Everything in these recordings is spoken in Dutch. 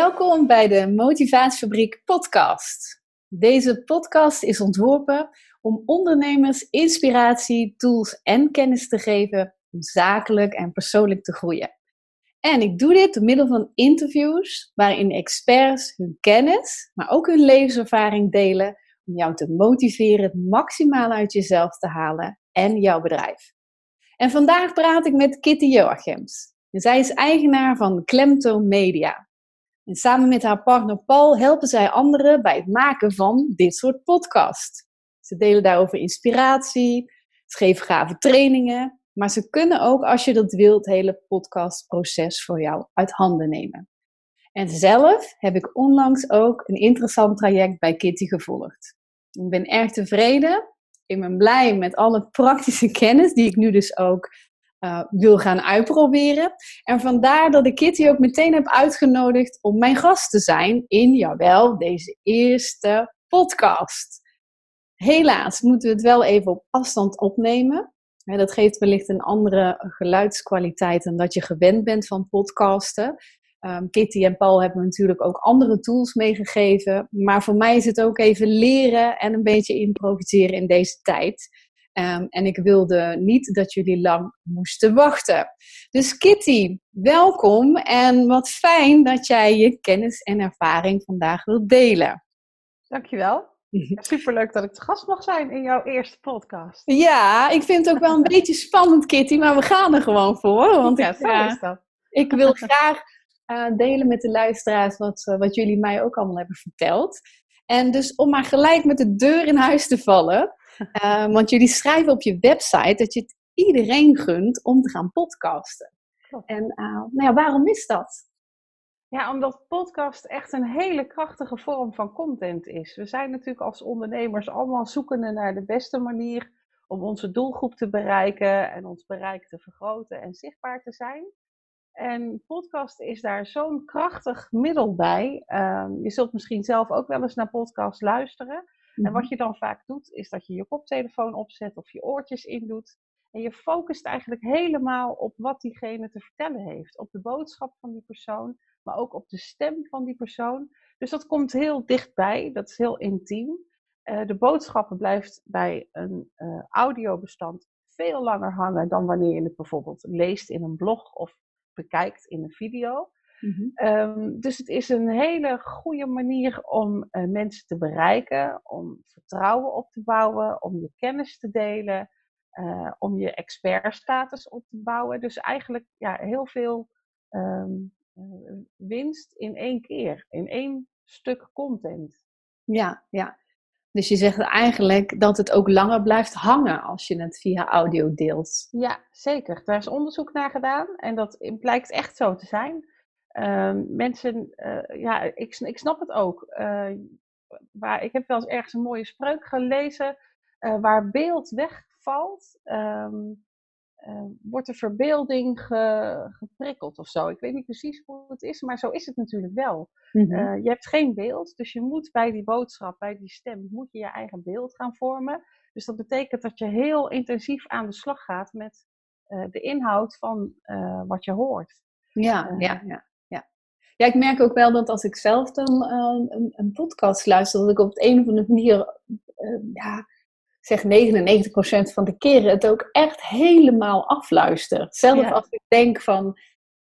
Welkom bij de Motivatiefabriek podcast. Deze podcast is ontworpen om ondernemers inspiratie, tools en kennis te geven om zakelijk en persoonlijk te groeien. En ik doe dit door middel van interviews waarin experts hun kennis, maar ook hun levenservaring delen om jou te motiveren het maximale uit jezelf te halen en jouw bedrijf. En vandaag praat ik met Kitty Joachims. Zij is eigenaar van Klemto Media. En samen met haar partner Paul helpen zij anderen bij het maken van dit soort podcasts. Ze delen daarover inspiratie, ze geven gave trainingen, maar ze kunnen ook, als je dat wilt, het hele podcastproces voor jou uit handen nemen. En zelf heb ik onlangs ook een interessant traject bij Kitty gevolgd. Ik ben erg tevreden. Ik ben blij met alle praktische kennis die ik nu dus ook uh, wil gaan uitproberen. En vandaar dat ik Kitty ook meteen heb uitgenodigd om mijn gast te zijn in, jawel, deze eerste podcast. Helaas moeten we het wel even op afstand opnemen. dat geeft wellicht een andere geluidskwaliteit dan dat je gewend bent van podcasten. Um, Kitty en Paul hebben natuurlijk ook andere tools meegegeven. Maar voor mij is het ook even leren en een beetje improviseren in deze tijd. Um, en ik wilde niet dat jullie lang moesten wachten. Dus Kitty, welkom en wat fijn dat jij je kennis en ervaring vandaag wilt delen. Dankjewel. Superleuk dat ik te gast mag zijn in jouw eerste podcast. Ja, ik vind het ook wel een beetje spannend, Kitty, maar we gaan er gewoon voor. Want ja, ik, zo is dat. Ik wil graag uh, delen met de luisteraars wat, uh, wat jullie mij ook allemaal hebben verteld. En dus om maar gelijk met de deur in huis te vallen, uh, want jullie schrijven op je website dat je het iedereen gunt om te gaan podcasten. En nou ja, waarom is dat? Ja, omdat podcast echt een hele krachtige vorm van content is. We zijn natuurlijk als ondernemers allemaal zoekende naar de beste manier om onze doelgroep te bereiken en ons bereik te vergroten en zichtbaar te zijn. En podcast is daar zo'n krachtig middel bij. Um, je zult misschien zelf ook wel eens naar podcast luisteren. En wat mhm. je dan vaak doet, is dat je je koptelefoon opzet of je oortjes indoet. En je focust eigenlijk helemaal op wat diegene te vertellen heeft. Op de boodschap van die persoon, maar ook op de stem van die persoon. Dus dat komt heel dichtbij, dat is heel intiem. Uh, de boodschappen blijft bij een uh, audiobestand veel langer hangen dan wanneer je het bijvoorbeeld leest in een blog of bekijkt in een video. Mhm. Ehm, dus het is een hele goede manier om uh, mensen te bereiken, om vertrouwen op te bouwen, om je kennis te delen, uh, om je expertstatus op te bouwen. Dus eigenlijk ja, heel veel um, uh, winst in één keer, in één stuk content. Ja, ja. Dus je zegt eigenlijk dat het ook langer blijft hangen als je het via audio deelt. Ja, zeker. Daar is onderzoek naar gedaan en dat blijkt echt zo te zijn. Uh, mensen, uh, ja, ik, ik snap het ook. Waar, ik heb wel eens ergens een mooie spreuk gelezen. Uh, waar beeld wegvalt, um, wordt de verbeelding ge, geprikkeld of zo. Ik weet niet precies hoe het is, maar zo is het natuurlijk wel. Mm-hmm. je hebt geen beeld, dus je moet bij die boodschap, bij die stem, moet je je eigen beeld gaan vormen. Dus dat betekent dat je heel intensief aan de slag gaat met de inhoud van wat je hoort. Ja, ja, ja. Ja, ik merk ook wel dat als ik zelf dan uh, een, een, podcast luister, dat ik op de een of andere manier, uh, ja, zeg 99% van de keren het ook echt helemaal afluister. Zelf als ik denk van,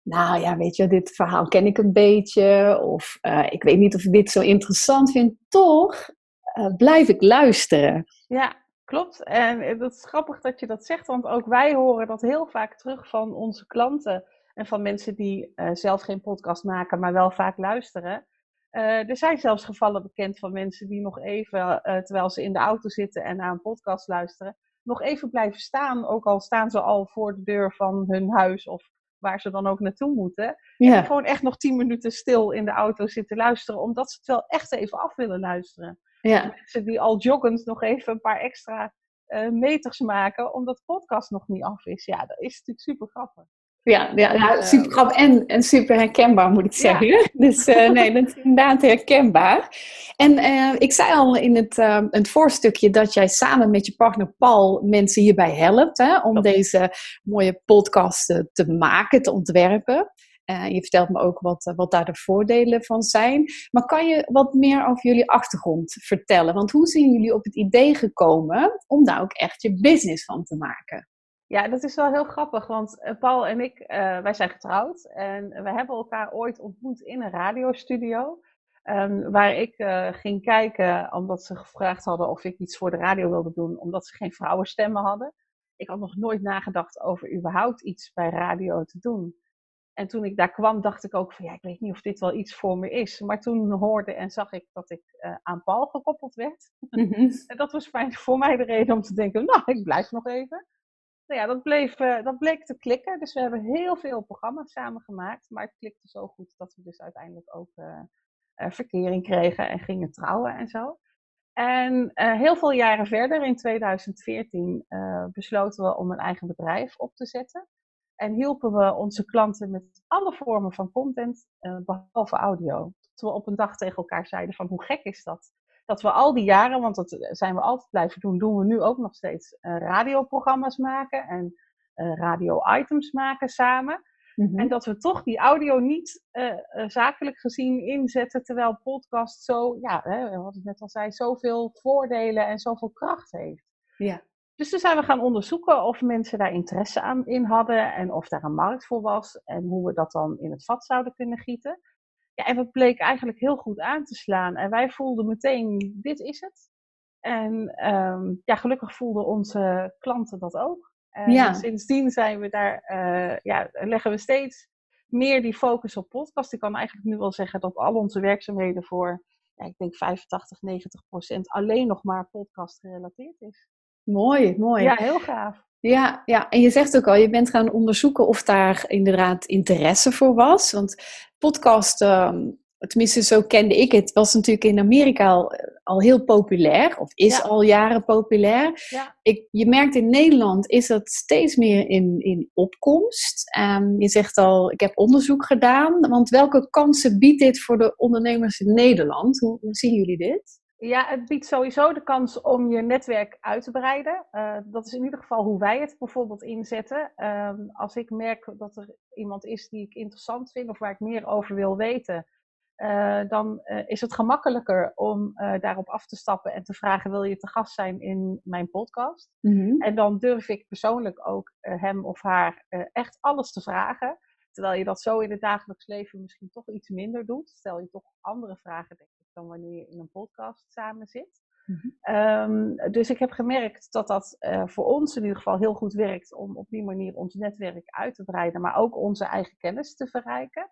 nou ja, weet je, dit verhaal ken ik een beetje, of uh, ik weet niet of ik dit zo interessant vind, toch blijf ik luisteren. Ja, klopt. En dat is grappig dat je dat zegt, want ook wij horen dat heel vaak terug van onze klanten en van mensen die uh, zelf geen podcast maken, maar wel vaak luisteren. Uh, er zijn zelfs gevallen bekend van mensen die nog even, uh, terwijl ze in de auto zitten en naar een podcast luisteren, nog even blijven staan. Ook al staan ze al voor de deur van hun huis of waar ze dan ook naartoe moeten. Ja. En gewoon echt nog tien minuten stil in de auto zitten luisteren, omdat ze het wel echt even af willen luisteren. Ja. Mensen die al joggend nog even een paar extra meters maken, omdat de podcast nog niet af is. Ja, dat is natuurlijk super grappig. Ja, ja, ja super grappig en, en super herkenbaar moet ik zeggen. Dus uh, nee, dat is inderdaad herkenbaar. En uh, ik zei al in het, uh, het voorstukje dat jij samen met je partner Paul mensen hierbij helpt hè, om deze mooie podcast te maken, te ontwerpen. Je vertelt me ook wat, wat daar de voordelen van zijn. Maar kan je wat meer over jullie achtergrond vertellen? Want hoe zijn jullie op het idee gekomen om daar ook echt je business van te maken? Ja, dat is wel heel grappig, want Paul en ik, wij zijn getrouwd en we hebben elkaar ooit ontmoet in een radiostudio. Um, waar ik uh, ging kijken, omdat ze gevraagd hadden of ik iets voor de radio wilde doen, omdat ze geen vrouwenstemmen hadden. Ik had nog nooit nagedacht over überhaupt iets bij radio te doen. En toen ik daar kwam, dacht ik ook van ja, ik weet niet of dit wel iets voor me is. Maar toen hoorde en zag ik dat ik uh, aan Paul gekoppeld werd. Mm -hmm. en dat was voor mij de reden om te denken, nou, ik blijf nog even. Nou ja, dat, bleef, uh, dat bleek te klikken. Dus we hebben heel veel programma's samen gemaakt. Maar het klikte zo goed dat we dus uiteindelijk ook uh, verkering kregen en gingen trouwen en zo. En heel veel jaren verder, in 2014, uh, eh, besloten we om een eigen bedrijf op te zetten. En hielpen we onze klanten met alle vormen van content, behalve audio. Dat we op een dag tegen elkaar zeiden van hoe gek is dat? Dat we al die jaren, want dat zijn we altijd blijven doen, doen we nu ook nog steeds radioprogramma's maken en radio-items maken samen. En mhm. dat we toch die audio niet uh, zakelijk gezien inzetten, terwijl podcast zo, ja, hè, wat ik net al zei, zoveel voordelen en zoveel kracht heeft. Ja. Dus toen zijn we gaan onderzoeken of mensen daar interesse aan in hadden en of daar een markt voor was en hoe we dat dan in het vat zouden kunnen gieten. Ja, en dat bleek eigenlijk heel goed aan te slaan. En wij voelden meteen, dit is het. En um, ja, gelukkig voelden onze klanten dat ook. En ja. sindsdien zijn we daar, uh, ja, leggen we steeds meer die focus op podcast. Ik kan eigenlijk nu wel zeggen dat al onze werkzaamheden voor, ja, ik denk 85, 90 procent alleen nog maar podcast gerelateerd is. Mooi, mooi. Ja, heel gaaf. Ja, ja, en je zegt ook al, je bent gaan onderzoeken of daar inderdaad interesse voor was. Want podcast, ehm, tenminste zo kende ik het, was natuurlijk in Amerika al, al heel populair, of is al jaren populair. Ja. Ik, je merkt in Nederland is dat steeds meer in, in opkomst. Um, je zegt al, ik heb onderzoek gedaan, want welke kansen biedt dit voor de ondernemers in Nederland? Hoe, hoe zien jullie dit? Ja, het biedt sowieso de kans om je netwerk uit te breiden. Uh, dat is in ieder geval hoe wij het bijvoorbeeld inzetten. Um, als ik merk dat er iemand is die ik interessant vind of waar ik meer over wil weten, uh, dan uh, is het gemakkelijker om daarop af te stappen en te vragen: wil je te gast zijn in mijn podcast? Mm -hmm. En dan durf ik persoonlijk ook hem of haar echt alles te vragen. Terwijl je dat zo in het dagelijks leven misschien toch iets minder doet. Stel je toch andere vragen, denk dan wanneer je in een podcast samen zit. Mm -hmm. um, dus ik heb gemerkt dat dat voor ons in ieder geval heel goed werkt om op die manier ons netwerk uit te breiden, maar ook onze eigen kennis te verrijken.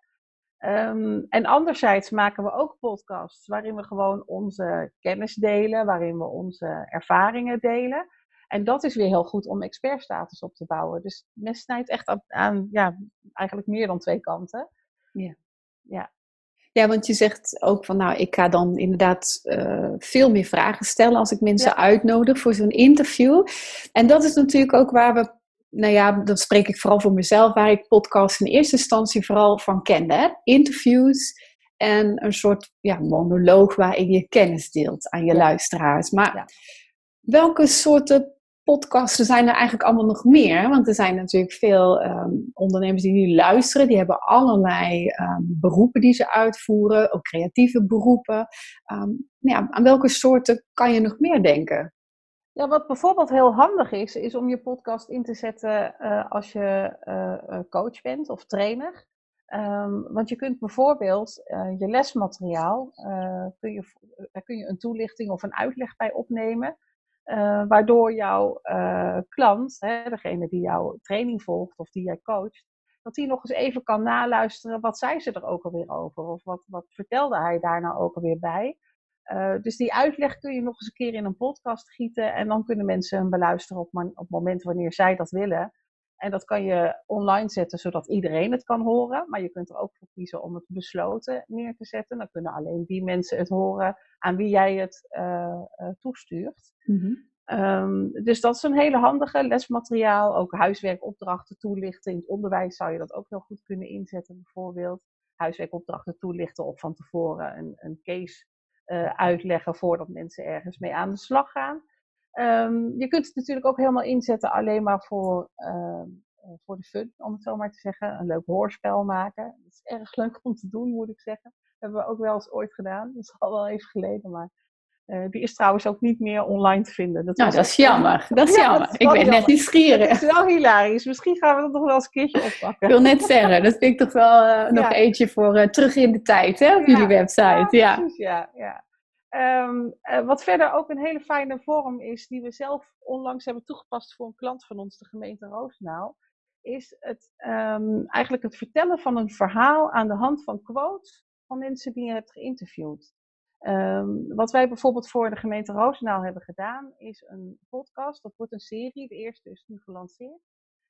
Um, en anderzijds maken we ook podcasts waarin we gewoon onze kennis delen, waarin we onze ervaringen delen. En dat is weer heel goed om expertstatus op te bouwen. Dus men snijdt echt aan, aan ja, eigenlijk meer dan twee kanten. Ja. ja. Ja, want je zegt ook van, nou, ik ga dan inderdaad uh, veel meer vragen stellen als ik mensen ja. uitnodig voor zo'n interview. En dat is natuurlijk ook waar we nou ja, dan spreek ik vooral voor mezelf, waar ik podcasts in eerste instantie vooral van kende. Hè? Interviews en een soort ja, monoloog waarin je kennis deelt aan je luisteraars. Maar welke soorten podcasten zijn er eigenlijk allemaal nog meer? Want er zijn natuurlijk veel um, ondernemers die nu luisteren, die hebben allerlei um, beroepen die ze uitvoeren, ook creatieve beroepen. Um, ja, aan welke soorten kan je nog meer denken? Ja, wat bijvoorbeeld heel handig is, is om je podcast in te zetten uh, als je uh, coach bent of trainer. Want je kunt bijvoorbeeld je lesmateriaal, kun je, daar kun je een toelichting of een uitleg bij opnemen. Waardoor jouw klant, hè, degene die jouw training volgt of die jij coacht, dat hij nog eens even kan naluisteren wat zei ze er ook alweer over. Of wat, wat vertelde hij daar nou ook alweer bij. Uh, dus die uitleg kun je nog eens een keer in een podcast gieten en dan kunnen mensen hem beluisteren op, op het moment wanneer zij dat willen. En dat kan je online zetten zodat iedereen het kan horen, maar je kunt er ook voor kiezen om het besloten neer te zetten. Dan kunnen alleen die mensen het horen aan wie jij het uh, uh, toestuurt. Mm -hmm. um, dus dat is een hele handige lesmateriaal, ook huiswerkopdrachten toelichten. In het onderwijs zou je dat ook heel goed kunnen inzetten, bijvoorbeeld. Huiswerkopdrachten toelichten of van tevoren een, een case uh, uitleggen voordat mensen ergens mee aan de slag gaan. Um, je kunt het natuurlijk ook helemaal inzetten alleen maar voor uh, voor de fun, om het zo maar te zeggen. Een leuk hoorspel maken. Dat is erg leuk om te doen, moet ik zeggen. Dat hebben we ook wel eens ooit gedaan. Dat is al wel even geleden, maar uh, die is trouwens ook niet meer online te vinden. Dat, nou, dat is jammer. Dat is jammer. ik ben net nieuwsgierig. Het is wel hilarisch. Misschien gaan we dat nog wel eens een keertje oppakken. Ik wil net zeggen, dat vind ik toch wel uh, nog eentje voor uh, terug in de tijd hè, op jullie website. Ja, precies, ja. ja. Um, wat verder ook een hele fijne vorm is, die we zelf onlangs hebben toegepast voor een klant van ons, de gemeente Roosendaal, is het, um, eigenlijk het vertellen van een verhaal aan de hand van quotes van mensen die je hebt geïnterviewd. Um, wat wij bijvoorbeeld voor de gemeente Roosendaal hebben gedaan, is een podcast. Dat wordt een serie, de eerste is nu gelanceerd.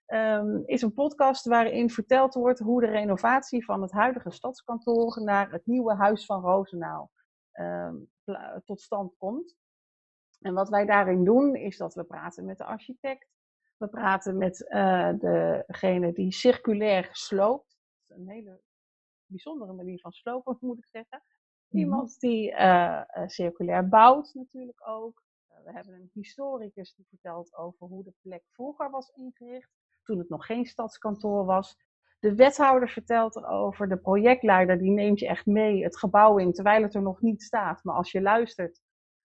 Um, is een podcast waarin verteld wordt hoe de renovatie van het huidige stadskantoor naar het nieuwe huis van Roosendaal um, tot stand komt. En wat wij daarin doen, is dat we praten met de architect. We praten met uh, degene die circulair sloopt. Dat is een hele bijzondere manier van slopen, moet ik zeggen. Mhm. Iemand die uh, circulair bouwt natuurlijk ook. We hebben een historicus die vertelt over hoe de plek vroeger was ingericht, toen het nog geen stadskantoor was. De wethouder vertelt erover, de projectleider die neemt je echt mee het gebouw in, terwijl het er nog niet staat. Maar als je luistert,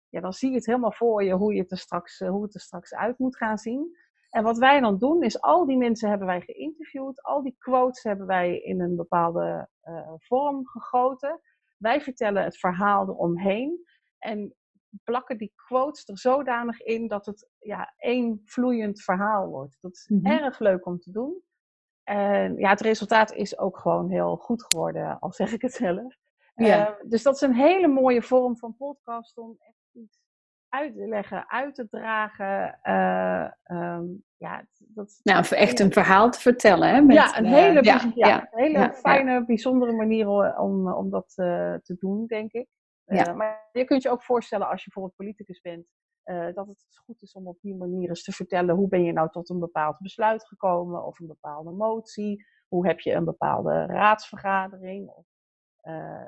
ja, dan zie je het helemaal voor je hoe, je het er straks, hoe het er straks uit moet gaan zien. En wat wij dan doen, is al die mensen hebben wij geïnterviewd, al die quotes hebben wij in een bepaalde uh, vorm gegoten. Wij vertellen het verhaal eromheen en plakken die quotes er zodanig in dat het ja, één vloeiend verhaal wordt. Dat is mhm. erg leuk om te doen. En ja, het resultaat is ook gewoon heel goed geworden, al zeg ik het zelf. Ja. Uh, dus dat is een hele mooie vorm van podcast om echt iets uit te leggen, uit te dragen. Uh, um, ja, dat, nou, echt een verhaal te vertellen. Hè, met, ja, een hele, uh, ja, ja, hele fijne, bijzondere manier om, om dat uh, te doen, denk ik. maar je kunt je ook voorstellen als je bijvoorbeeld politicus bent, dat het goed is om op die manier eens te vertellen hoe ben je nou tot een bepaald besluit gekomen of een bepaalde motie. Hoe heb je een bepaalde raadsvergadering of uh,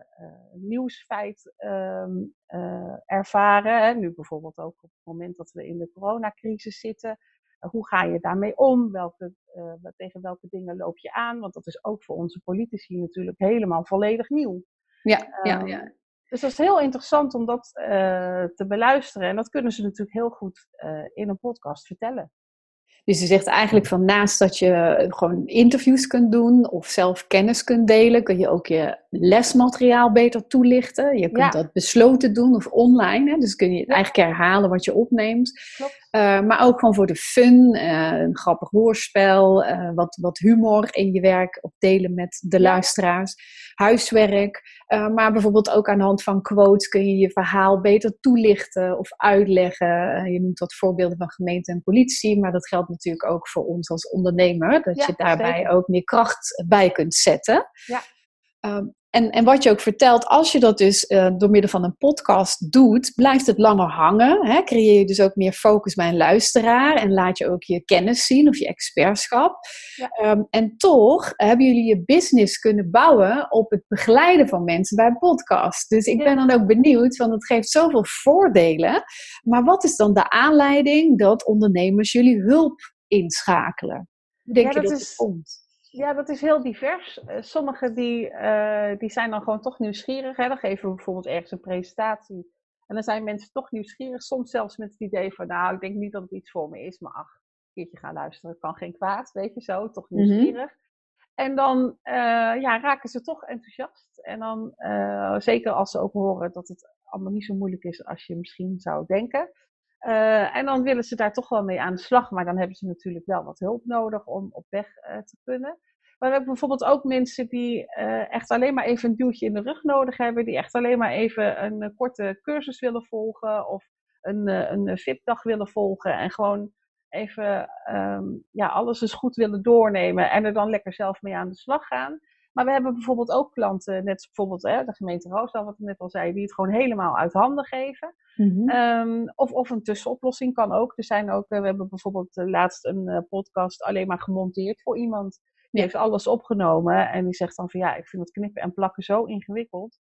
nieuwsfeit um, uh, ervaren. Hè? Nu bijvoorbeeld ook op het moment dat we in de coronacrisis zitten. hoe ga je daarmee om? Welke, tegen welke dingen loop je aan? Want dat is ook voor onze politici natuurlijk helemaal volledig nieuw. Ja, ja, ehm, ja. Dus dat is heel interessant om dat te beluisteren. En dat kunnen ze natuurlijk heel goed in een podcast vertellen. Dus je zegt eigenlijk van naast dat je gewoon interviews kunt doen of zelf kennis kunt delen, kun je ook je lesmateriaal beter toelichten. Je kunt dat besloten doen of online. Hè? Dus kun je eigenlijk herhalen wat je opneemt. Uh, maar ook gewoon voor de fun, uh, een grappig hoorspel, uh, wat, wat humor in je werk op delen met de luisteraars, huiswerk. maar bijvoorbeeld ook aan de hand van quotes kun je je verhaal beter toelichten of uitleggen. je noemt wat voorbeelden van gemeente en politie, maar dat geldt natuurlijk ook voor ons als ondernemer. Dat je daarbij ook meer kracht bij kunt zetten. Ja. Um, en, en wat je ook vertelt, als je dat dus uh, door middel van een podcast doet, blijft het langer hangen. Hè? Creëer je dus ook meer focus bij een luisteraar en laat je ook je kennis zien of je expertschap. Ja. Um, en toch hebben jullie je business kunnen bouwen op het begeleiden van mensen bij een podcast. Dus ik ben dan ook benieuwd, want het geeft zoveel voordelen. Maar wat is dan de aanleiding dat ondernemers jullie hulp inschakelen? Hoe denk je dat, dat is... komt? Ja, dat is heel divers. Uh, Sommigen die, uh, die zijn dan gewoon toch nieuwsgierig. Hè? Dan geven we bijvoorbeeld ergens een presentatie. En dan zijn mensen toch nieuwsgierig. Soms zelfs met het idee van, nou, ik denk niet dat het iets voor me is. Maar ach, een keertje gaan luisteren kan geen kwaad, weet je zo. Toch mhm. nieuwsgierig. En dan uh, ja, raken ze toch enthousiast. En dan, zeker als ze ook horen dat het allemaal niet zo moeilijk is als je misschien zou denken. Uh, en dan willen ze daar toch wel mee aan de slag, maar dan hebben ze natuurlijk wel wat hulp nodig om op weg uh, te kunnen. Maar we hebben bijvoorbeeld ook mensen die uh, echt alleen maar even een duwtje in de rug nodig hebben, die echt alleen maar even een korte cursus willen volgen of een, een VIP-dag willen volgen en gewoon even um, ja, alles eens goed willen doornemen en er dan lekker zelf mee aan de slag gaan. Maar we hebben bijvoorbeeld ook klanten, net bijvoorbeeld hè, de gemeente Roosdal, wat ik net al zei, die het gewoon helemaal uit handen geven. Mhm. Ehm, of, of een tussenoplossing kan ook. Er zijn ook, eh, we hebben bijvoorbeeld uh, laatst een uh, podcast alleen maar gemonteerd voor iemand. Die heeft alles opgenomen en die zegt dan van ja, ik vind het knippen en plakken zo ingewikkeld.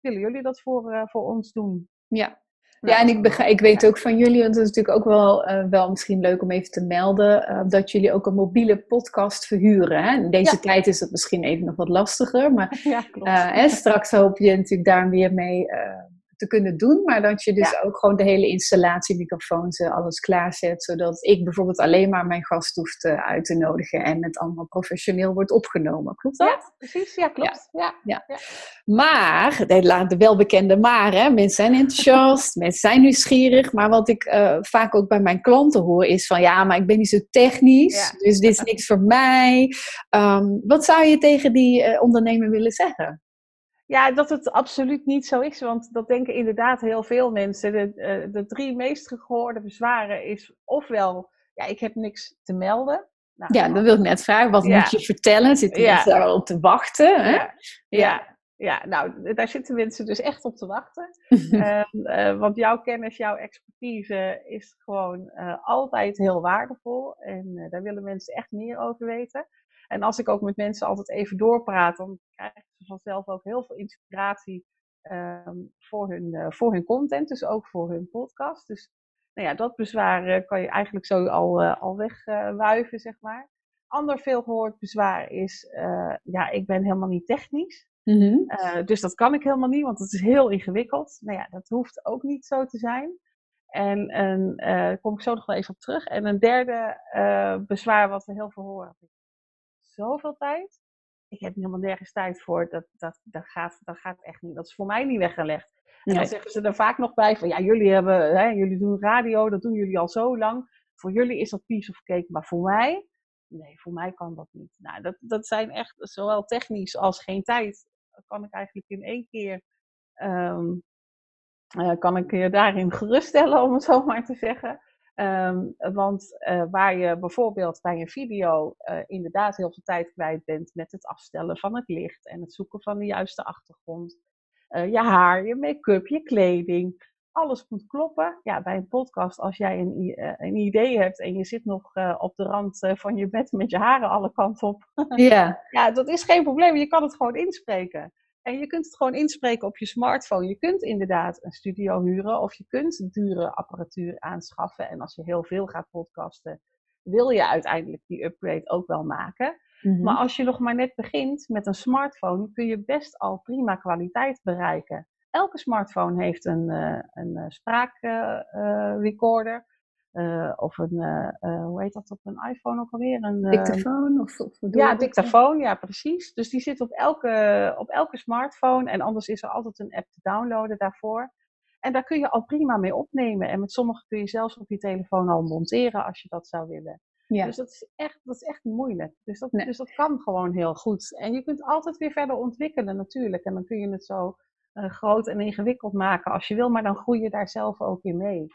Willen jullie dat voor, voor ons doen? Ja, Ja, en ik, ik weet ook van jullie, want het is natuurlijk ook wel, uh, wel misschien leuk om even te melden, uh, dat jullie ook een mobiele podcast verhuren. Hè? In deze tijd is het misschien even nog wat lastiger, maar ja, uh, hè, straks hoop je natuurlijk daar weer mee te kunnen doen, maar dat je dus ook gewoon de hele installatie, microfoons, alles klaarzet, zodat ik bijvoorbeeld alleen maar mijn gast hoef uit te nodigen en het allemaal professioneel wordt opgenomen. Klopt dat? Ja, precies. Ja, klopt. Ja. ja. Maar, de, de welbekende maar, hè, mensen zijn enthousiast, mensen zijn nieuwsgierig, maar wat ik uh, vaak ook bij mijn klanten hoor is van ja, maar ik ben niet zo technisch, dus dit is niks voor mij. Um, wat zou je tegen die uh, ondernemer willen zeggen? Ja, dat het absoluut niet zo is, want dat denken inderdaad heel veel mensen. De, uh, de drie meest gehoorde bezwaren is ofwel, ja, ik heb niks te melden. Nou, ja, dat wil ik net vragen. Wat moet je vertellen? Zitten ja. mensen daar op te wachten? Hè? Ja. ja. ja. nou, daar zitten mensen dus echt op te wachten. uh, want jouw kennis, jouw expertise is gewoon uh, altijd heel waardevol. En daar willen mensen echt meer over weten. En als ik ook met mensen altijd even doorpraat, dan krijgen ze vanzelf ook heel veel inspiratie um, voor, hun, uh, voor hun content, dus ook voor hun podcast. Dus nou ja, dat bezwaar uh, kan je eigenlijk zo al, uh, al wegwuiven, zeg maar. Ander veel gehoord bezwaar is, ja, ik ben helemaal niet technisch. Mm -hmm. dus dat kan ik helemaal niet, want het is heel ingewikkeld. Nou ja, dat hoeft ook niet zo te zijn. En, en daar kom ik zo nog wel even op terug. En een derde bezwaar wat we heel veel horen, zoveel tijd. Ik heb helemaal nergens tijd voor. Dat, dat, dat, gaat, dat gaat echt niet. Dat is voor mij niet weggelegd. En dan zeggen ze er vaak nog bij van, ja, jullie, hebben, hè, jullie doen radio, dat doen jullie al zo lang. Voor jullie is dat piece of cake, maar voor mij, nee, voor mij kan dat niet. Nou, dat, dat zijn echt zowel technisch als geen tijd. Kan ik eigenlijk in één keer, um, uh, kan ik je daarin geruststellen, om het zo maar te zeggen. Um, want uh, waar je bijvoorbeeld bij een video uh, inderdaad heel veel tijd kwijt bent met het afstellen van het licht en het zoeken van de juiste achtergrond, uh, je haar, je make-up, je kleding, alles moet kloppen. Ja, bij een podcast, als jij een, een idee hebt en je zit nog op de rand van je bed met je haren alle kanten op, ja. ja, dat is geen probleem. Je kan het gewoon inspreken. En je kunt het gewoon inspreken op je smartphone. Je kunt inderdaad een studio huren of je kunt dure apparatuur aanschaffen. En als je heel veel gaat podcasten, wil je uiteindelijk die upgrade ook wel maken. Mm-hmm. Maar als je nog maar net begint met een smartphone, kun je best al prima kwaliteit bereiken. Elke smartphone heeft een, uh, een spraakrecorder. Uh, uh, of een, uh, hoe heet dat op een iPhone ook alweer? Een dictafoon? Of, of ja, dictafoon, ja precies. Dus die zit op elke, op elke smartphone en anders is er altijd een app te downloaden daarvoor. En daar kun je al prima mee opnemen. En met sommige kun je zelfs op je telefoon al monteren als je dat zou willen. Ja. Dus dat is, echt, dat is echt moeilijk. Dus dat, nee. dus dat kan gewoon heel goed. En je kunt altijd weer verder ontwikkelen natuurlijk. En dan kun je het zo uh, groot en ingewikkeld maken als je wil. Maar dan groei je daar zelf ook in mee.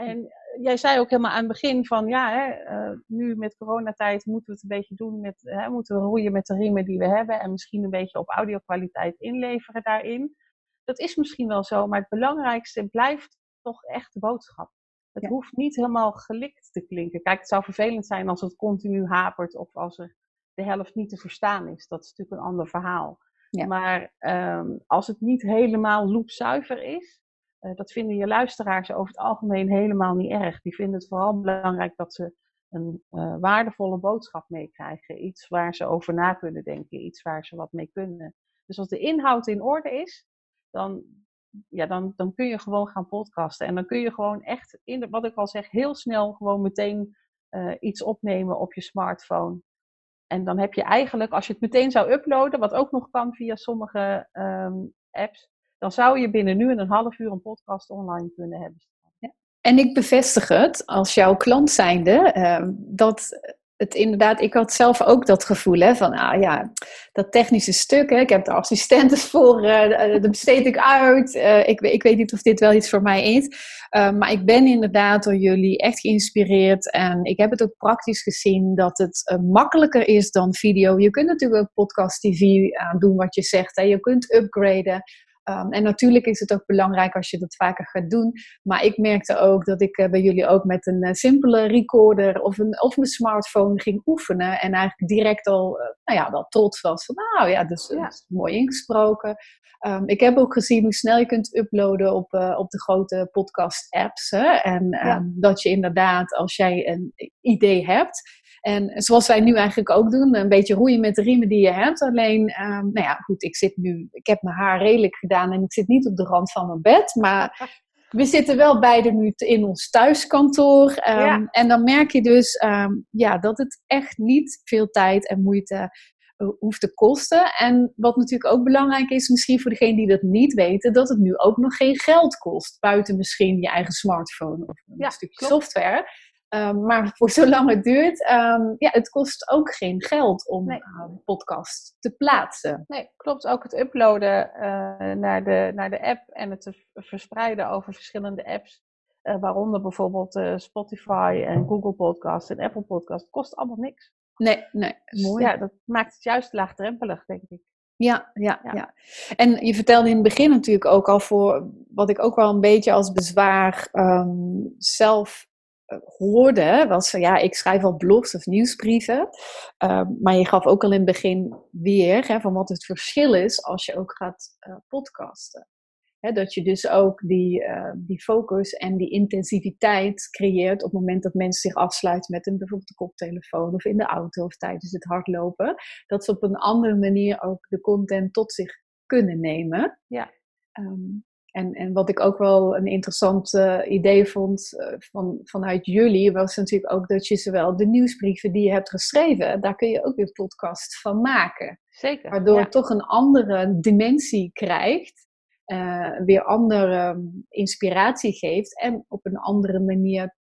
En jij zei ook helemaal aan het begin van, ja, hè, uh, nu met coronatijd moeten we het een beetje doen met, hè, moeten we roeien met de riemen die we hebben en misschien een beetje op audiokwaliteit inleveren daarin. Dat is misschien wel zo, maar het belangrijkste blijft toch echt de boodschap. Het ja. hoeft niet helemaal gelikt te klinken. Kijk, het zou vervelend zijn als het continu hapert of als er de helft niet te verstaan is. Dat is natuurlijk een ander verhaal. Ja. Maar um, als het niet helemaal loopzuiver is, uh, dat vinden je luisteraars over het algemeen helemaal niet erg. Die vinden het vooral belangrijk dat ze een uh, waardevolle boodschap meekrijgen. Iets waar ze over na kunnen denken, iets waar ze wat mee kunnen. Dus als de inhoud in orde is, dan, ja, dan, dan kun je gewoon gaan podcasten. En dan kun je gewoon echt, in wat ik al zeg, heel snel gewoon meteen uh, iets opnemen op je smartphone. En dan heb je eigenlijk, als je het meteen zou uploaden, wat ook nog kan via sommige um, apps, dan zou je binnen nu en een half uur een podcast online kunnen hebben. Ja. En ik bevestig het als jouw klant zijnde, uh, dat het inderdaad, ik had zelf ook dat gevoel hè, van, ah ja, dat technische stuk, hè, ik heb de assistenten voor, uh, dat besteed ik uit. Uh, ik, ik weet niet of dit wel iets voor mij is, uh, maar ik ben inderdaad door jullie echt geïnspireerd en ik heb het ook praktisch gezien dat het makkelijker is dan video. Je kunt natuurlijk ook podcast TV doen wat je zegt, hè. je kunt upgraden. Ehm, en natuurlijk is het ook belangrijk als je dat vaker gaat doen. Maar ik merkte ook dat ik bij jullie ook met een simpele recorder of, een, of mijn smartphone ging oefenen. En eigenlijk direct al, nou ja, wel trots was van, nou ja, dus, ja. mooi ingesproken. Ehm, ik heb ook gezien hoe snel je kunt uploaden op, op de grote podcast-apps. En ehm, dat je inderdaad, als jij een idee hebt. En zoals wij nu eigenlijk ook doen, een beetje roeien met de riemen die je hebt. Alleen, um, nou ja, goed, ik zit nu, ik heb mijn haar redelijk gedaan en ik zit niet op de rand van mijn bed. Maar we zitten wel beide nu in ons thuiskantoor. En dan merk je dus ja, dat het echt niet veel tijd en moeite hoeft te kosten. En wat natuurlijk ook belangrijk is, misschien voor degenen die dat niet weten, dat het nu ook nog geen geld kost. Buiten misschien je eigen smartphone of een stukje software. Um, maar voor zolang het duurt, um, ja, het kost ook geen geld om nee. een podcast te plaatsen. Nee, klopt. Ook het uploaden uh, naar, de, naar de app en het te verspreiden over verschillende apps. Uh, waaronder bijvoorbeeld uh, Spotify en Google Podcast en Apple Podcast. Kost allemaal niks. Nee, nee, dus mooi. Ja, dat maakt het juist laagdrempelig, denk ik. Ja, ja, ja, En je vertelde in het begin natuurlijk ook al voor wat ik ook wel een beetje als bezwaar um, zelf hoorde, was van ja, ik schrijf al blogs of nieuwsbrieven. Um, maar je gaf ook al in het begin weer hè, van wat het verschil is als je ook gaat uh, podcasten dat je dus ook die, uh, die focus en die intensiviteit creëert op het moment dat mensen zich afsluiten met een bijvoorbeeld de koptelefoon of in de auto of tijdens het hardlopen. Dat ze op een andere manier ook de content tot zich kunnen nemen. Ja. Um, en, en wat ik ook wel een interessant uh, idee vond uh, van, vanuit jullie, was natuurlijk ook dat je zowel de nieuwsbrieven die je hebt geschreven, daar kun je ook weer podcast van maken. Zeker. Waardoor het toch een andere dimensie krijgt uh, weer andere um, inspiratie geeft en op een andere manier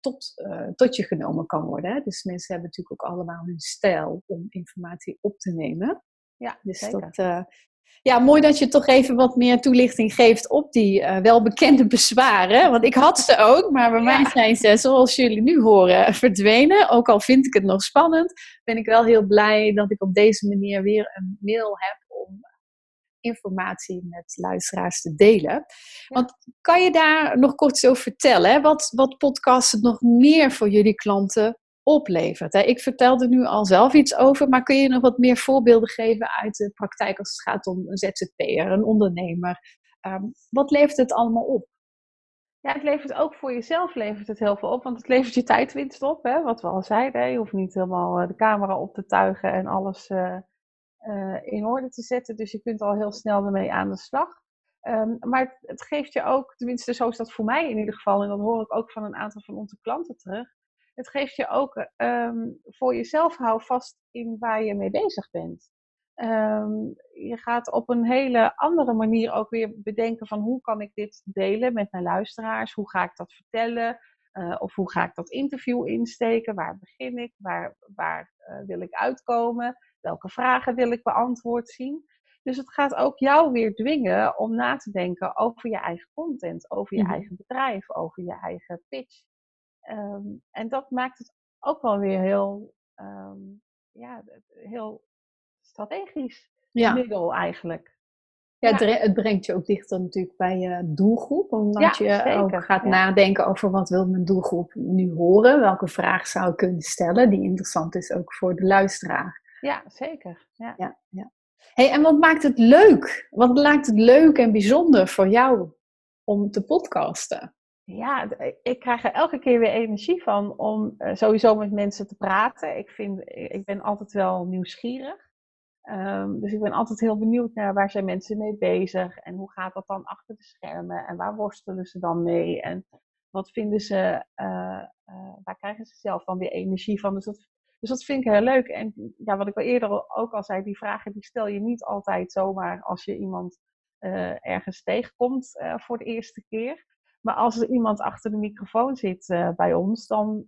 tot, tot je genomen kan worden. Hè? Dus mensen hebben natuurlijk ook allemaal hun stijl om informatie op te nemen. Ja, dus zeker. dat. Ja, mooi dat je toch even wat meer toelichting geeft op die welbekende bezwaren. Want ik had ze ook, maar bij ja. mij zijn ze, zoals jullie nu horen, verdwenen. Ook al vind ik het nog spannend, ben ik wel heel blij dat ik op deze manier weer een mail heb om informatie met luisteraars te delen. Want kan je daar nog kort over vertellen? Wat, wat podcasten nog meer voor jullie klanten oplevert? Ik vertelde nu al zelf iets over, maar kun je nog wat meer voorbeelden geven uit de praktijk als het gaat om een ZZP'er, een ondernemer? Um, wat levert het allemaal op? Ja, het levert ook voor jezelf levert het heel veel op, want het levert je tijdwinst op. Hè? Wat we al zeiden, je hoeft niet helemaal eh, de camera op te tuigen en alles uh, uh, in orde te zetten. Dus je kunt al heel snel ermee aan de slag. Um, maar het, geeft je ook, tenminste zo is dat voor mij in ieder geval, en dat hoor ik ook van een aantal van onze klanten terug. Het geeft je ook um, voor jezelf hou vast in waar je mee bezig bent. Um, je gaat op een hele andere manier ook weer bedenken van hoe kan ik dit delen met mijn luisteraars? Hoe ga ik dat vertellen? Uh, of hoe ga ik dat interview insteken? Waar begin ik? Waar, waar uh, wil ik uitkomen? Welke vragen wil ik beantwoord zien? Dus het gaat ook jou weer dwingen om na te denken over je eigen content, over je mm. eigen bedrijf, over je eigen pitch. Um, en dat maakt het ook wel weer heel, um, ja, heel strategisch ja. middel eigenlijk. Ja, het, het, brengt je ook dichter natuurlijk bij je doelgroep. Omdat ja, je ook gaat nadenken over wat wil mijn doelgroep nu horen. Welke vraag zou ik kunnen stellen die interessant is ook voor de luisteraar. Ja, zeker. Ja. Ja, ja. Hey, en wat maakt het leuk? Wat maakt het leuk en bijzonder voor jou om te podcasten? Ja, ik krijg er elke keer weer energie van om uh, sowieso met mensen te praten. Ik, vind, ik ben altijd wel nieuwsgierig. Um, dus ik ben altijd heel benieuwd naar waar zijn mensen mee bezig en hoe gaat dat dan achter de schermen en waar worstelen ze dan mee en wat vinden ze, uh, waar krijgen ze zelf dan weer energie van. Dus dat dus dat vind ik heel leuk. En ja, wat ik al eerder ook al zei, die vragen die stel je niet altijd zomaar als je iemand ergens tegenkomt voor de eerste keer. Maar als er iemand achter de microfoon zit uh, bij ons, dan,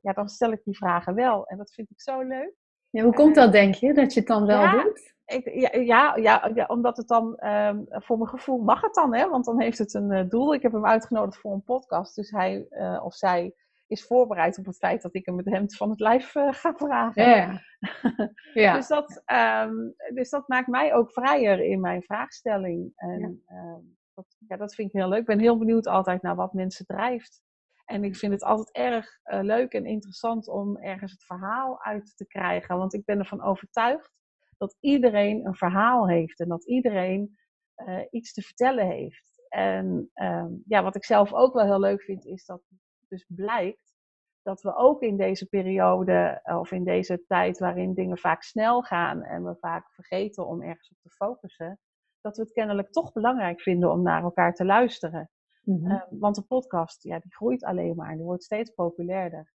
ja, dan stel ik die vragen wel. En dat vind ik zo leuk. Ja, hoe komt dat, denk je, dat je het dan wel ja, doet? Ik, ja, ja, ja, ja, omdat het dan, um, voor mijn gevoel mag het dan, hè? want dan heeft het een doel. Ik heb hem uitgenodigd voor een podcast, dus hij of zij is voorbereid op het feit dat ik hem het hemd van het lijf uh, ga vragen. Ja. ja. dus, dat, ehm, dus dat maakt mij ook vrijer in mijn vraagstelling. En ja. Ehm, dat, ja, dat vind ik heel leuk. Ik ben heel benieuwd altijd naar wat mensen drijft. En ik vind het altijd erg uh, leuk en interessant om ergens het verhaal uit te krijgen. Want ik ben ervan overtuigd dat iedereen een verhaal heeft en dat iedereen uh, iets te vertellen heeft. En uh, ja, wat ik zelf ook wel heel leuk vind, is dat dus blijkt dat we ook in deze periode of in deze tijd waarin dingen vaak snel gaan en we vaak vergeten om ergens op te focussen, dat we het kennelijk toch belangrijk vinden om naar elkaar te luisteren. Mm-hmm. uh, want de podcast, ja, die groeit alleen maar. Die wordt steeds populairder.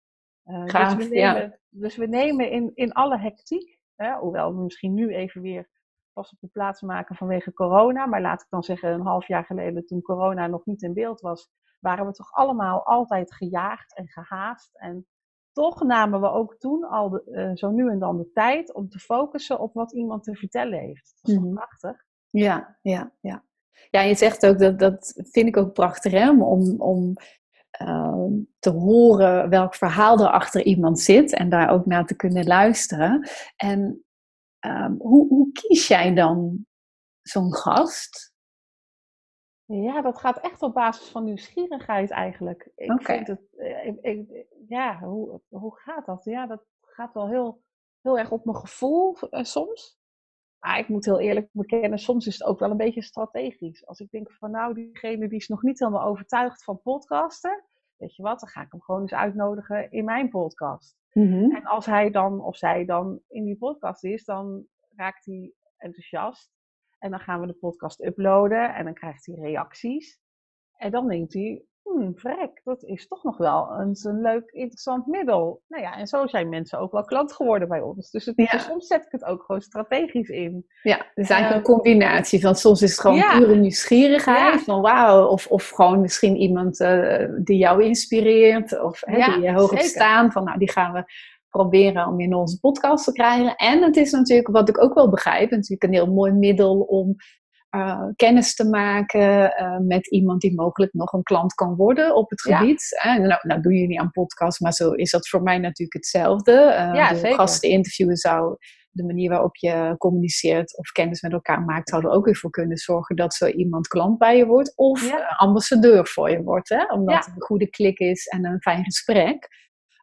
Uh, Gaaf, dus we nemen, ja. dus we nemen in, in alle hectiek, hè, hoewel we misschien nu even weer pas op de plaats maken vanwege corona. Maar laat ik dan zeggen, een half jaar geleden, toen corona nog niet in beeld was, waren we toch allemaal altijd gejaagd en gehaast. En toch namen we ook toen al de, uh, zo nu en dan de tijd om te focussen op wat iemand te vertellen heeft. Dat is Mhm. toch prachtig? Ja, ja, ja. Ja, je zegt ook dat, dat vind ik ook prachtig, hè? om, om uh, te horen welk verhaal er achter iemand zit en daar ook naar te kunnen luisteren. En um, hoe, hoe kies jij dan zo'n gast? Ja, dat gaat echt op basis van nieuwsgierigheid eigenlijk. Ik Oké. vind het, eh, ik, ik- ja, hoe, hoe gaat dat? Ja, dat gaat wel heel, heel erg op mijn gevoel eh, soms. Maar ik moet heel eerlijk bekennen, soms is het ook wel een beetje strategisch. Als ik denk van nou, diegene die is nog niet helemaal overtuigd van podcasten. Weet je wat, dan ga ik hem gewoon eens uitnodigen in mijn podcast. Mhm. En als hij dan of zij dan in die podcast is, dan raakt hij enthousiast. En dan gaan we de podcast uploaden en dan krijgt hij reacties. En dan denkt hij, hmm, vrek, dat is toch nog wel eens een leuk, interessant middel. Nou ja, en zo zijn mensen ook wel klant geworden bij ons. Dus, het, Ja. dus soms zet ik het ook gewoon strategisch in. Ja, het is eigenlijk Eh, een combinatie van soms is het gewoon ja. pure nieuwsgierigheid, Ja. van wauw, of, of gewoon misschien iemand eh, die jou inspireert, of hè, die je hoog op zeker. staan, van nou die gaan we proberen om in onze podcast te krijgen. En het is natuurlijk, wat ik ook wel begrijp, natuurlijk een heel mooi middel om eh, kennis te maken eh, met iemand die mogelijk nog een klant kan worden op het Ja. gebied. Eh, nou, nou doen jullie aan podcast, maar zo is dat voor mij natuurlijk hetzelfde. Ja, zeker. gasten interviewen zou de manier waarop je communiceert of kennis met elkaar maakt, zou er ook weer voor kunnen zorgen dat zo iemand klant bij je wordt of Ja. ambassadeur voor je wordt. Hè? Omdat Ja. het een goede klik is en een fijn gesprek.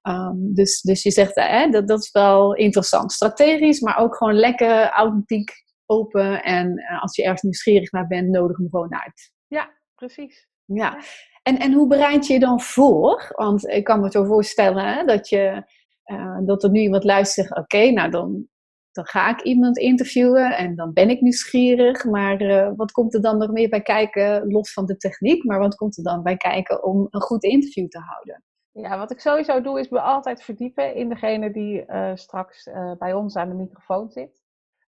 Ehm, dus, dus je zegt, eh, dat, dat is wel interessant. Strategisch, maar ook gewoon lekker authentiek, open. En eh, als je ergens nieuwsgierig naar bent, nodig hem gewoon uit. Ja, precies. Ja. En, en hoe bereid je je dan voor? Want ik kan me zo voorstellen hè, dat, je, eh, dat er nu iemand luistert. Oké, nou dan, dan ga ik iemand interviewen en dan ben ik nieuwsgierig. Maar eh, wat komt er dan nog meer bij kijken, los van de techniek? Maar wat komt er dan bij kijken om een goed interview te houden? Ja, wat ik sowieso doe is me altijd verdiepen in degene die straks bij ons aan de microfoon zit.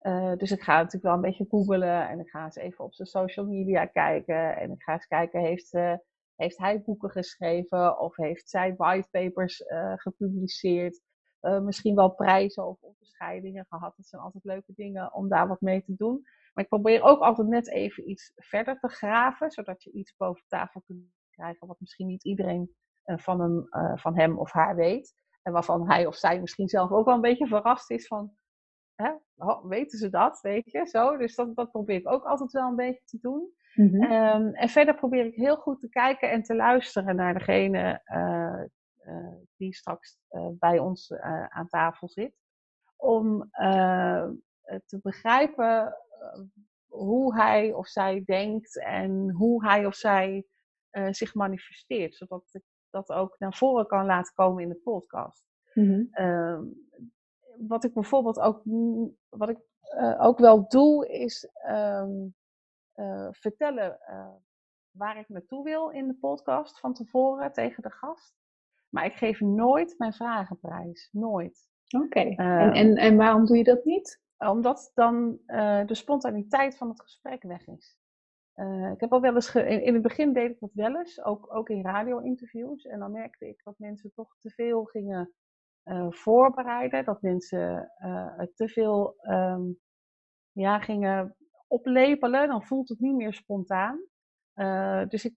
Eh, dus ik ga natuurlijk wel een beetje googelen en ik ga eens even op zijn social media kijken. En ik ga eens kijken, heeft, eh, heeft hij boeken geschreven of heeft zij whitepapers eh gepubliceerd? Misschien wel prijzen of onderscheidingen gehad. Dat zijn altijd leuke dingen om daar wat mee te doen. Maar ik probeer ook altijd net even iets verder te graven, zodat je iets boven tafel kunt krijgen wat misschien niet iedereen van, hem, van hem of haar weet. En waarvan hij of zij misschien zelf ook wel een beetje verrast is van, hè, weten ze dat, weet je, zo. Dus dat, dat probeer ik ook altijd wel een beetje te doen. Ehm, en verder probeer ik heel goed te kijken en te luisteren naar degene eh, eh, die straks eh, bij ons aan tafel zit. Om te begrijpen hoe hij of zij denkt en hoe hij of zij zich manifesteert. Zodat ik dat ook naar voren kan laten komen in de podcast. Mhm. Ehm, wat ik bijvoorbeeld ook, wat ik, eh, ook wel doe, is ehm, eh, vertellen eh, waar ik naartoe wil in de podcast van tevoren tegen de gast. Maar ik geef nooit mijn vragenprijs. Nooit. Oké. En, Ehm, en, en waarom doe je dat niet? Omdat dan de spontaniteit van het gesprek weg is. Ik heb al wel eens, ge- in, in het begin deed ik dat wel eens, ook, ook in radio-interviews. En dan merkte ik dat mensen toch te veel gingen voorbereiden. Dat mensen eh, te veel ehm, ja, gingen oplepelen. Dan voelt het niet meer spontaan. Eh, dus ik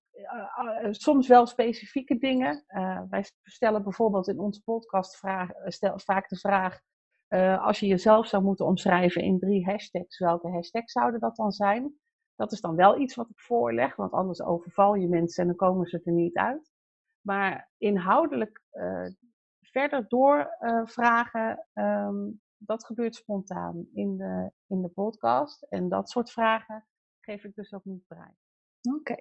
soms wel specifieke dingen. wij stellen bijvoorbeeld in onze podcast vraag, stel, vaak de vraag: als je jezelf zou moeten omschrijven in drie hashtags, welke hashtags zouden dat dan zijn? Dat is dan wel iets wat ik voorleg, want anders overval je mensen en dan komen ze er niet uit. Maar inhoudelijk verder doorvragen, uh, um, dat gebeurt spontaan in de, in de podcast. En dat soort vragen geef ik dus ook niet bereid. Oké.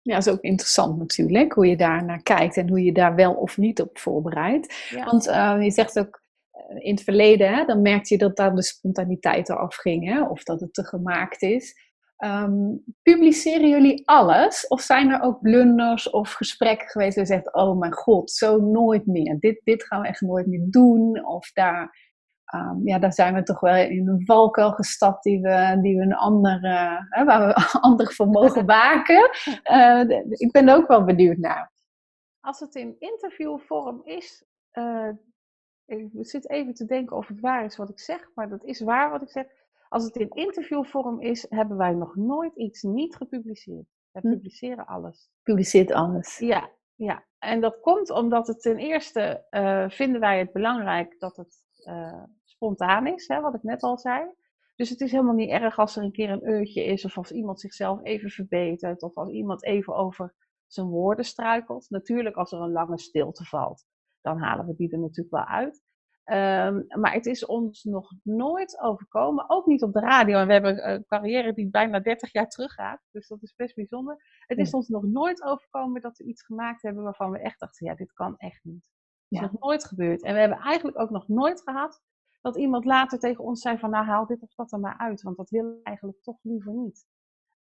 Ja, dat is ook interessant natuurlijk, hoe je daar naar kijkt en hoe je daar wel of niet op voorbereidt. Want uh, je zegt ook, eh, in het verleden, hè, dan merkte je dat daar de spontaniteit eraf ging, hè, of dat het te gemaakt is. Um, publiceren jullie alles? Of zijn er ook blunders of gesprekken geweest waar je zegt, oh mijn god, zo nooit meer. Dit, dit gaan we echt nooit meer doen. Of daar, um, ja, daar zijn we toch wel in een valkuil gestapt die we, die we een ander, uh, hè, waar we ander voor mogen waken. Uh, ik ben er ook wel benieuwd naar. Als het in interviewvorm is, uh, ik zit even te denken of het waar is wat ik zeg, maar dat is waar wat ik zeg. Als het in interviewvorm is, hebben wij nog nooit iets niet gepubliceerd. We hm. publiceren alles. Publiceert alles. Ja, ja. En dat komt omdat het ten eerste uh, vinden wij het belangrijk dat het uh, spontaan is, hè, wat ik net al zei. Dus het is helemaal niet erg als er een keer een uurtje is, of als iemand zichzelf even verbetert, of als iemand even over zijn woorden struikelt. Natuurlijk, als er een lange stilte valt, dan halen we die er natuurlijk wel uit. Um, maar het is ons nog nooit overkomen, ook niet op de radio. En we hebben een carrière die bijna 30 jaar teruggaat, dus dat is best bijzonder. Het is ons nog nooit overkomen dat we iets gemaakt hebben waarvan we echt dachten, ja, dit kan echt niet. Dat is nog nooit gebeurd. En we hebben eigenlijk ook nog nooit gehad dat iemand later tegen ons zei van, nou haal dit of dat er maar uit, want dat willen we eigenlijk toch liever niet.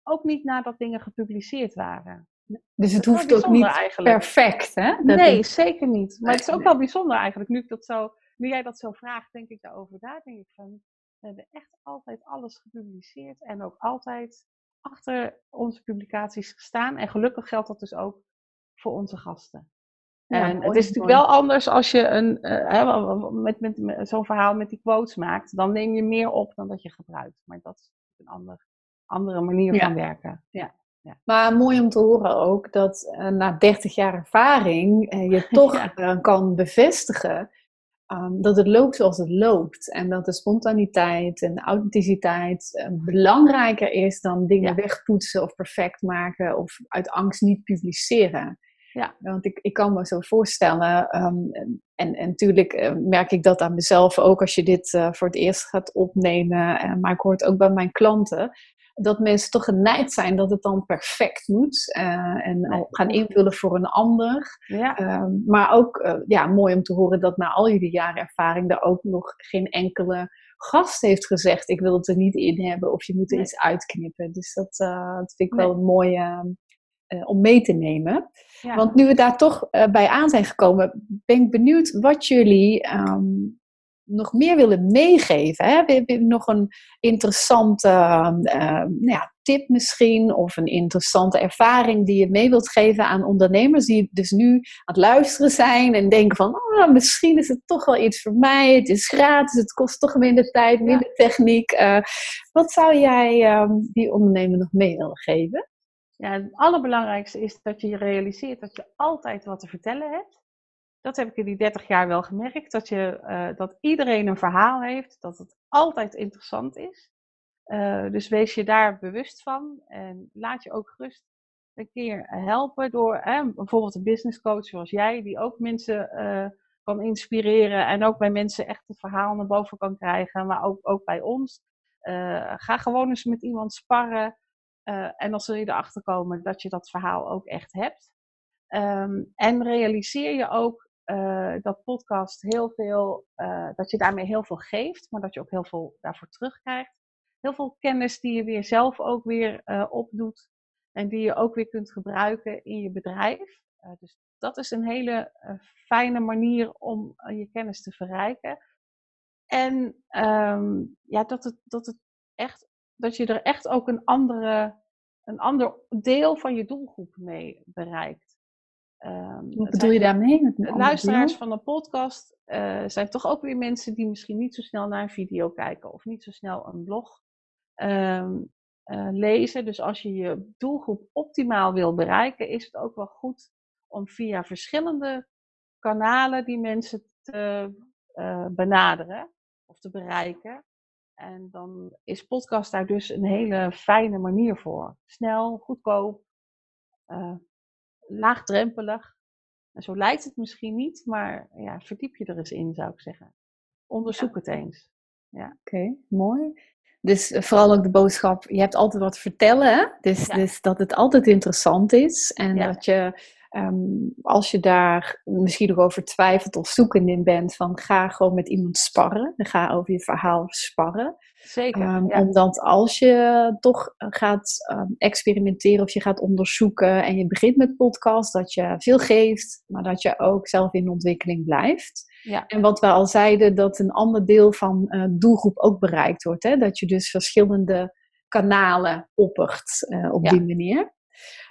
Ook niet nadat dingen gepubliceerd waren. Dus het hoeft ook niet eigenlijk. perfect, hè? nee, zeker niet. Maar het is ook wel bijzonder eigenlijk, nu ik dat zo nu jij dat zo vraagt, denk ik daarover na. Denk ik van, we hebben echt altijd alles gepubliceerd en ook altijd achter onze publicaties gestaan. En gelukkig geldt dat dus ook voor onze gasten. en het is natuurlijk wel anders als je een, uh, met, met, met zo'n verhaal met die quotes maakt. Dan neem je meer op dan dat je gebruikt. Maar dat is een ander, andere manier van werken. Ja. Ja. Maar mooi om te horen ook dat uh, na 30 jaar ervaring uh, je toch ja. kan bevestigen um, dat het loopt zoals het loopt. En dat de spontaniteit en de authenticiteit uh, belangrijker is dan dingen wegpoetsen of perfect maken of uit angst niet publiceren. Ja. Want ik, ik kan me zo voorstellen, um, en, en natuurlijk uh, merk ik dat aan mezelf ook als je dit uh, voor het eerst gaat opnemen, maar ik hoor het ook bij mijn klanten, dat mensen toch geneigd zijn dat het dan perfect moet. Uh, en gaan invullen voor een ander. Ja. Uh, maar ook uh, ja, mooi om te horen dat na al jullie jaren ervaring er ook nog geen enkele gast heeft gezegd: Ik wil het er niet in hebben of je moet er iets uitknippen. Dus dat, eh, dat vind ik nee. wel mooi om mee te nemen. Ja. Want nu we daar toch bij aan zijn gekomen, ben ik benieuwd wat jullie. Um, nog meer willen meegeven? Hè? Heb je nog een interessante uh, nou ja, tip misschien? Of een interessante ervaring die je mee wilt geven aan ondernemers die dus nu aan het luisteren zijn en denken van oh, misschien is het toch wel iets voor mij. Het is gratis, het kost toch minder tijd, minder ja. techniek. Uh, wat zou jij uh, die ondernemer nog mee willen geven? Ja, het allerbelangrijkste is dat je realiseert dat je altijd wat te vertellen hebt. Dat heb ik in die 30 jaar wel gemerkt. Dat, je, uh, dat iedereen een verhaal heeft. Dat het altijd interessant is. Uh, dus wees je daar bewust van. En laat je ook gerust een keer helpen door bijvoorbeeld een business coach zoals jij. Die ook mensen eh, kan inspireren. En ook bij mensen echt het verhaal naar boven kan krijgen. Maar ook, ook bij ons. ga gewoon eens met iemand sparren. en dan zul je erachter komen dat je dat verhaal ook echt hebt. Um, en realiseer je ook uh, dat podcast heel veel, uh, dat je daarmee heel veel geeft, maar dat je ook heel veel daarvoor terugkrijgt. Heel veel kennis die je weer zelf ook weer uh, opdoet en die je ook weer kunt gebruiken in je bedrijf. dus dat is een hele fijne manier om je kennis te verrijken. En um, ja, dat, het, dat, het echt, dat je er echt ook een, andere, een ander deel van je doelgroep mee bereikt. Um, Wat bedoel je daarmee? Met luisteraars van een podcast uh, zijn toch ook weer mensen die misschien niet zo snel naar een video kijken of niet zo snel een blog. Um, eh, lezen. Dus als je je doelgroep optimaal wil bereiken, is het ook wel goed om via verschillende kanalen die mensen te uh, benaderen of te bereiken. En dan is podcast daar dus een hele fijne manier voor. Snel, goedkoop, laagdrempelig. En zo lijkt het misschien niet, maar ja, verdiep je er eens in, zou ik zeggen. Onderzoek het eens. Ja. Oké, mooi. Dus eh, vooral ook de boodschap, je hebt altijd wat te vertellen. Hè? Dus, dus dat het altijd interessant is. En dat je, ehm, als je daar misschien nog over twijfelt of zoekend in bent, van ga gewoon met iemand sparren. Ga over je verhaal sparren. Zeker. Um, Omdat als je toch gaat um, experimenteren of je gaat onderzoeken en je begint met podcast, dat je veel geeft, maar dat je ook zelf in ontwikkeling blijft. Ja. En wat we al zeiden, dat een ander deel van uh, doelgroep ook bereikt wordt. Hè? Dat je dus verschillende kanalen oppert uh, op die manier.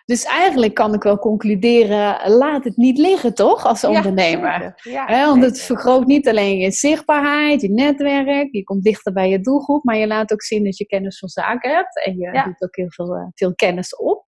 Dus eigenlijk kan ik wel concluderen, laat het niet liggen toch, als ondernemer. Ja, want het vergroot niet alleen je zichtbaarheid, je netwerk, je komt dichter bij je doelgroep, maar je laat ook zien dat je kennis van zaken hebt en je doet ook heel veel, eh, veel kennis op.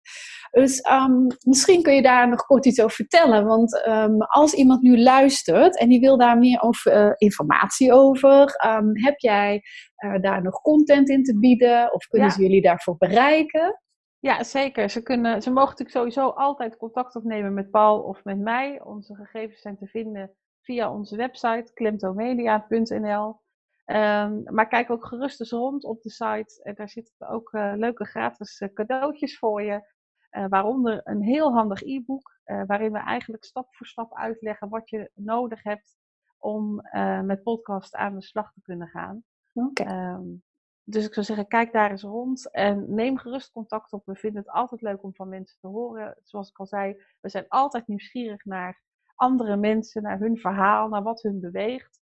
Dus um, misschien kun je daar nog kort iets over vertellen. Want um, als iemand nu luistert en die wil daar meer over, uh, informatie over, um, heb jij uh, daar nog content in te bieden? Of kunnen ja. ze jullie daarvoor bereiken? Ja, zeker. Ze, kunnen, ze mogen natuurlijk sowieso altijd contact opnemen met Paul of met mij. Onze gegevens zijn te vinden via onze website klemtomedia.nl. Um, maar kijk ook gerust eens rond op de site. En daar zitten ook uh, leuke gratis uh, cadeautjes voor je. Uh, waaronder een heel handig e-book. waarin we eigenlijk stap voor stap uitleggen wat je nodig hebt om met podcast aan de slag te kunnen gaan. Okay. Um, dus ik zou zeggen, kijk daar eens rond en neem gerust contact op. We vinden het altijd leuk om van mensen te horen. Zoals ik al zei, we zijn altijd nieuwsgierig naar andere mensen, naar hun verhaal, naar wat hun beweegt.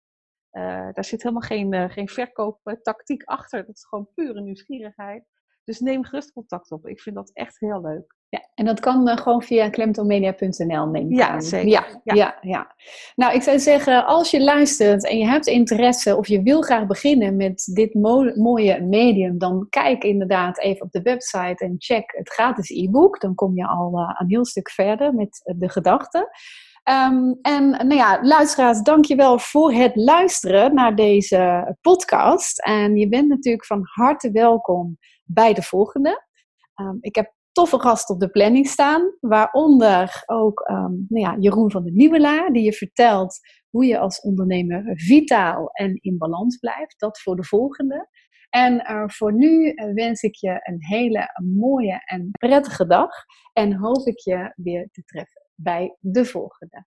Uh, daar zit helemaal geen, uh, geen verkooptactiek achter. Dat is gewoon pure nieuwsgierigheid. Dus neem gerust contact op. Ik vind dat echt heel leuk. En dat kan uh, gewoon via klemtomedia.nl neem ik ja, Zeker. Ja, ja, ja, ja. Nou, ik zou zeggen, als je luistert en je hebt interesse of je wil graag beginnen met dit mo mooie medium, dan kijk inderdaad even op de website en check het gratis e-book. Dan kom je al uh, een heel stuk verder met de gedachten. Um, en nou ja, luisteraars, dankjewel voor het luisteren naar deze podcast. En je bent natuurlijk van harte welkom bij de volgende. Um, ik heb toffe gasten op de planning staan, waaronder ook um, nou ja, Jeroen van der Nieuwelaar, die je vertelt hoe je als ondernemer vitaal en in balans blijft. Dat voor de volgende. En uh, voor nu uh, wens ik je een hele mooie en prettige dag en hoop ik je weer te treffen bij de volgende.